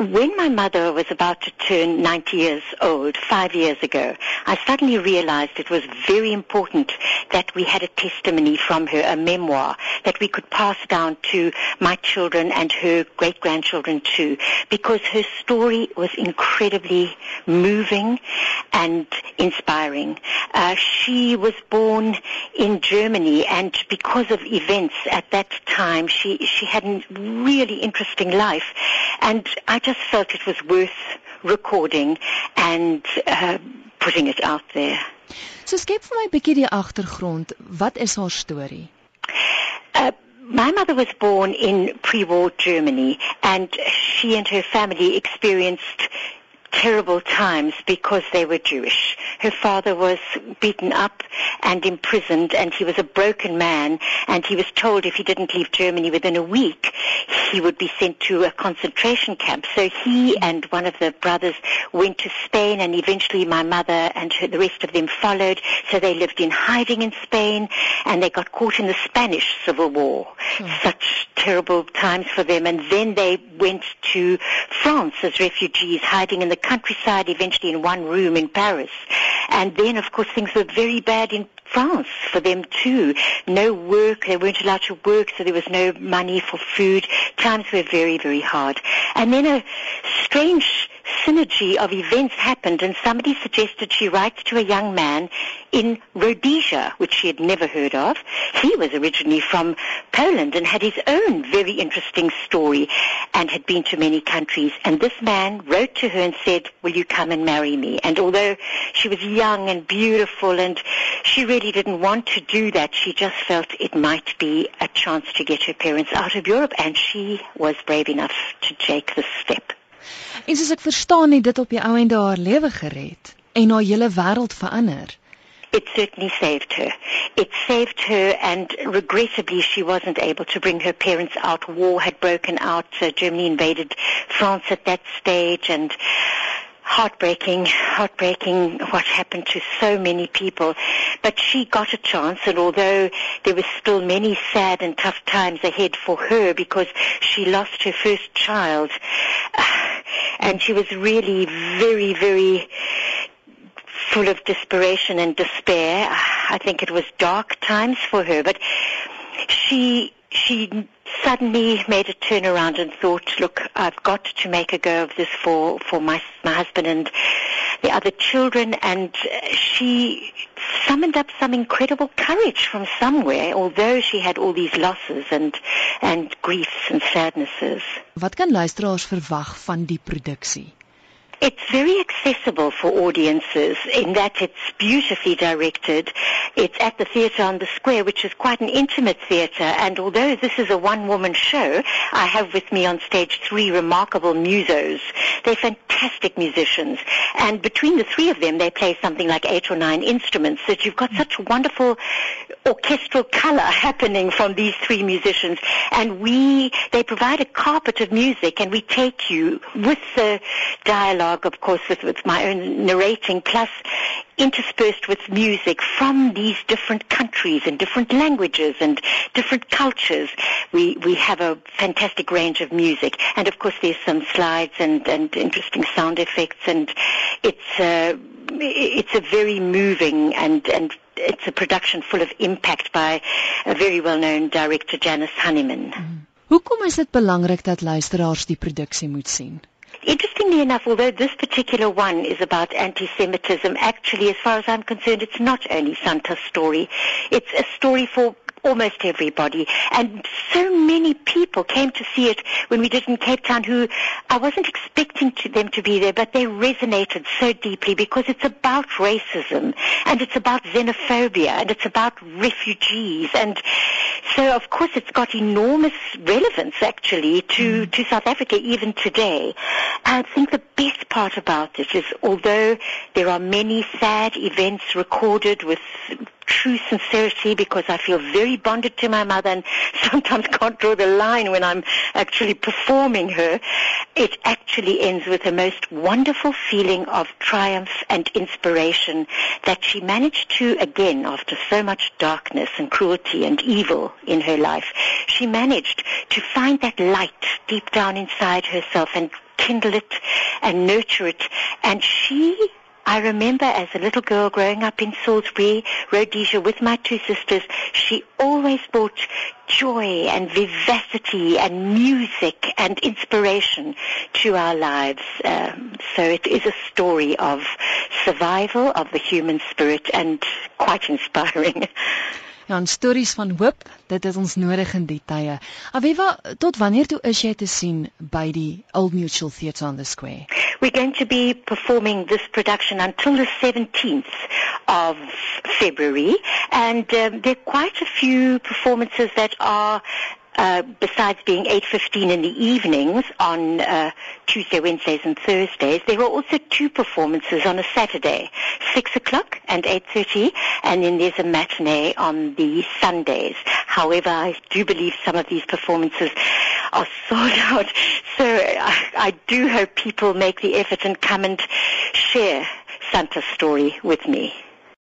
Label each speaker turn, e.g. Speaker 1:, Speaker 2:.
Speaker 1: when my mother was about to turn 90 years old, five years ago, I suddenly realized it was very important that we had a testimony from her, a memoir, that we could pass down to my children and her great-grandchildren too, because her story was incredibly moving and inspiring. Uh, she was born in Germany, and because of events at that time, she, she had a really interesting life. And I just felt it was worth recording and uh, putting it out there.
Speaker 2: So skep vir my 'n bietjie die agtergrond. Wat is haar storie?
Speaker 1: Uh, my mother was born in pre-war Germany and she and her family experienced terrible times because they were Jewish. Her father was beaten up and imprisoned and he was a broken man and he was told if he didn't leave Germany within a week he would be sent to a concentration camp. So he and one of the brothers went to Spain and eventually my mother and her, the rest of them followed. So they lived in hiding in Spain and they got caught in the Spanish Civil War. Hmm. Such terrible times for them and then they went to France as refugees hiding in the countryside, eventually in one room in Paris. And then, of course, things were very bad in France for them too. No work, they weren't allowed to work, so there was no money for food. Times were very, very hard. And then a strange synergy of events happened and somebody suggested she write to a young man in Rhodesia, which she had never heard of. He was originally from Poland and had his own very interesting story and had been to many countries. And this man wrote to her and said, will you come and marry me? And although she was young and beautiful and she really didn't want to do that, she just felt it might be a chance to get her parents out of Europe and she was brave enough to take the step.
Speaker 2: En soos ek verstaan het dit op die ou en haar lewe gered en haar hele wêreld verander.
Speaker 1: It certainly saved her. It saved her and regrettably she wasn't able to bring her parents out. War had broken out. Uh, Germany invaded France at that stage and heartbreaking, heartbreaking what happened to so many people. But she got a chance and although there were still many sad and tough times ahead for her because she lost her first child and she was really very, very full of desperation and despair. I think it was dark times for her, but she she suddenly made a turnaround and thought, look, I've got to make a go of this for, for my, my husband and the other children. And she summoned up some incredible courage from somewhere, although she had all these losses and, and griefs and sadnesses.
Speaker 2: Wat kan luisteraars verwag van die produksie?
Speaker 1: It's very accessible for audiences in that it's beautifully directed. It's at the theatre on the square, which is quite an intimate theatre. And although this is a one-woman show, I have with me on stage three remarkable musos. They're fantastic musicians. And between the three of them, they play something like eight or nine instruments that you've got such wonderful orchestral color happening from these three musicians. And we, they provide a carpet of music and we take you with the dialogue dialogue, of course, with, with my own narrating, plus interspersed with music from these different countries and different languages and different cultures. We, we have a fantastic range of music. And of course there's some slides and, and interesting sound effects and it's a, it's a very moving and, and it's a production full of impact by a very well-known director, Janice Honeyman.
Speaker 2: Mm. Hoekom is dit belangrik dat luisteraars die produksie moet sien?
Speaker 1: Interestingly enough, although this particular one is about anti-Semitism, actually, as far as I'm concerned, it's not only Santa's story. It's a story for almost everybody. And so many people came to see it when we did in Cape Town who I wasn't expecting to them to be there, but they resonated so deeply because it's about racism and it's about xenophobia and it's about refugees. And so of course it's got enormous relevance actually to, mm. to South Africa even today. I think the best part about it is although there are many sad events recorded with true sincerity because I feel very bonded to my mother and sometimes can't draw the line when I'm actually performing her. It actually ends with a most wonderful feeling of triumph and inspiration that she managed to, again, after so much darkness and cruelty and evil in her life, she managed to find that light deep down inside herself and kindle it and nurture it. And she I remember as a little girl growing up in Salisbury, Rhodesia, with my two sisters, she always brought joy and vivacity and music and inspiration to our lives. Um, so it is a story of survival of the human spirit and quite inspiring.
Speaker 2: Ja, en stories van hoop, dit is ons nodig in die tye. Aviva, tot wanneer toe is jy te sien by die Old Mutual Theatre on the Square?
Speaker 1: We're going to be performing this production until the 17th of February and um, there are quite a few performances that are uh, besides being 8.15 in the evenings on uh, Tuesday, Wednesdays and Thursdays, there are also two performances on a Saturday, 6 o'clock and 8.30, and then there's a matinee on the Sundays. However, I do believe some of these performances are sold out, so I, I do hope people make the effort and come and share Santa's story with me.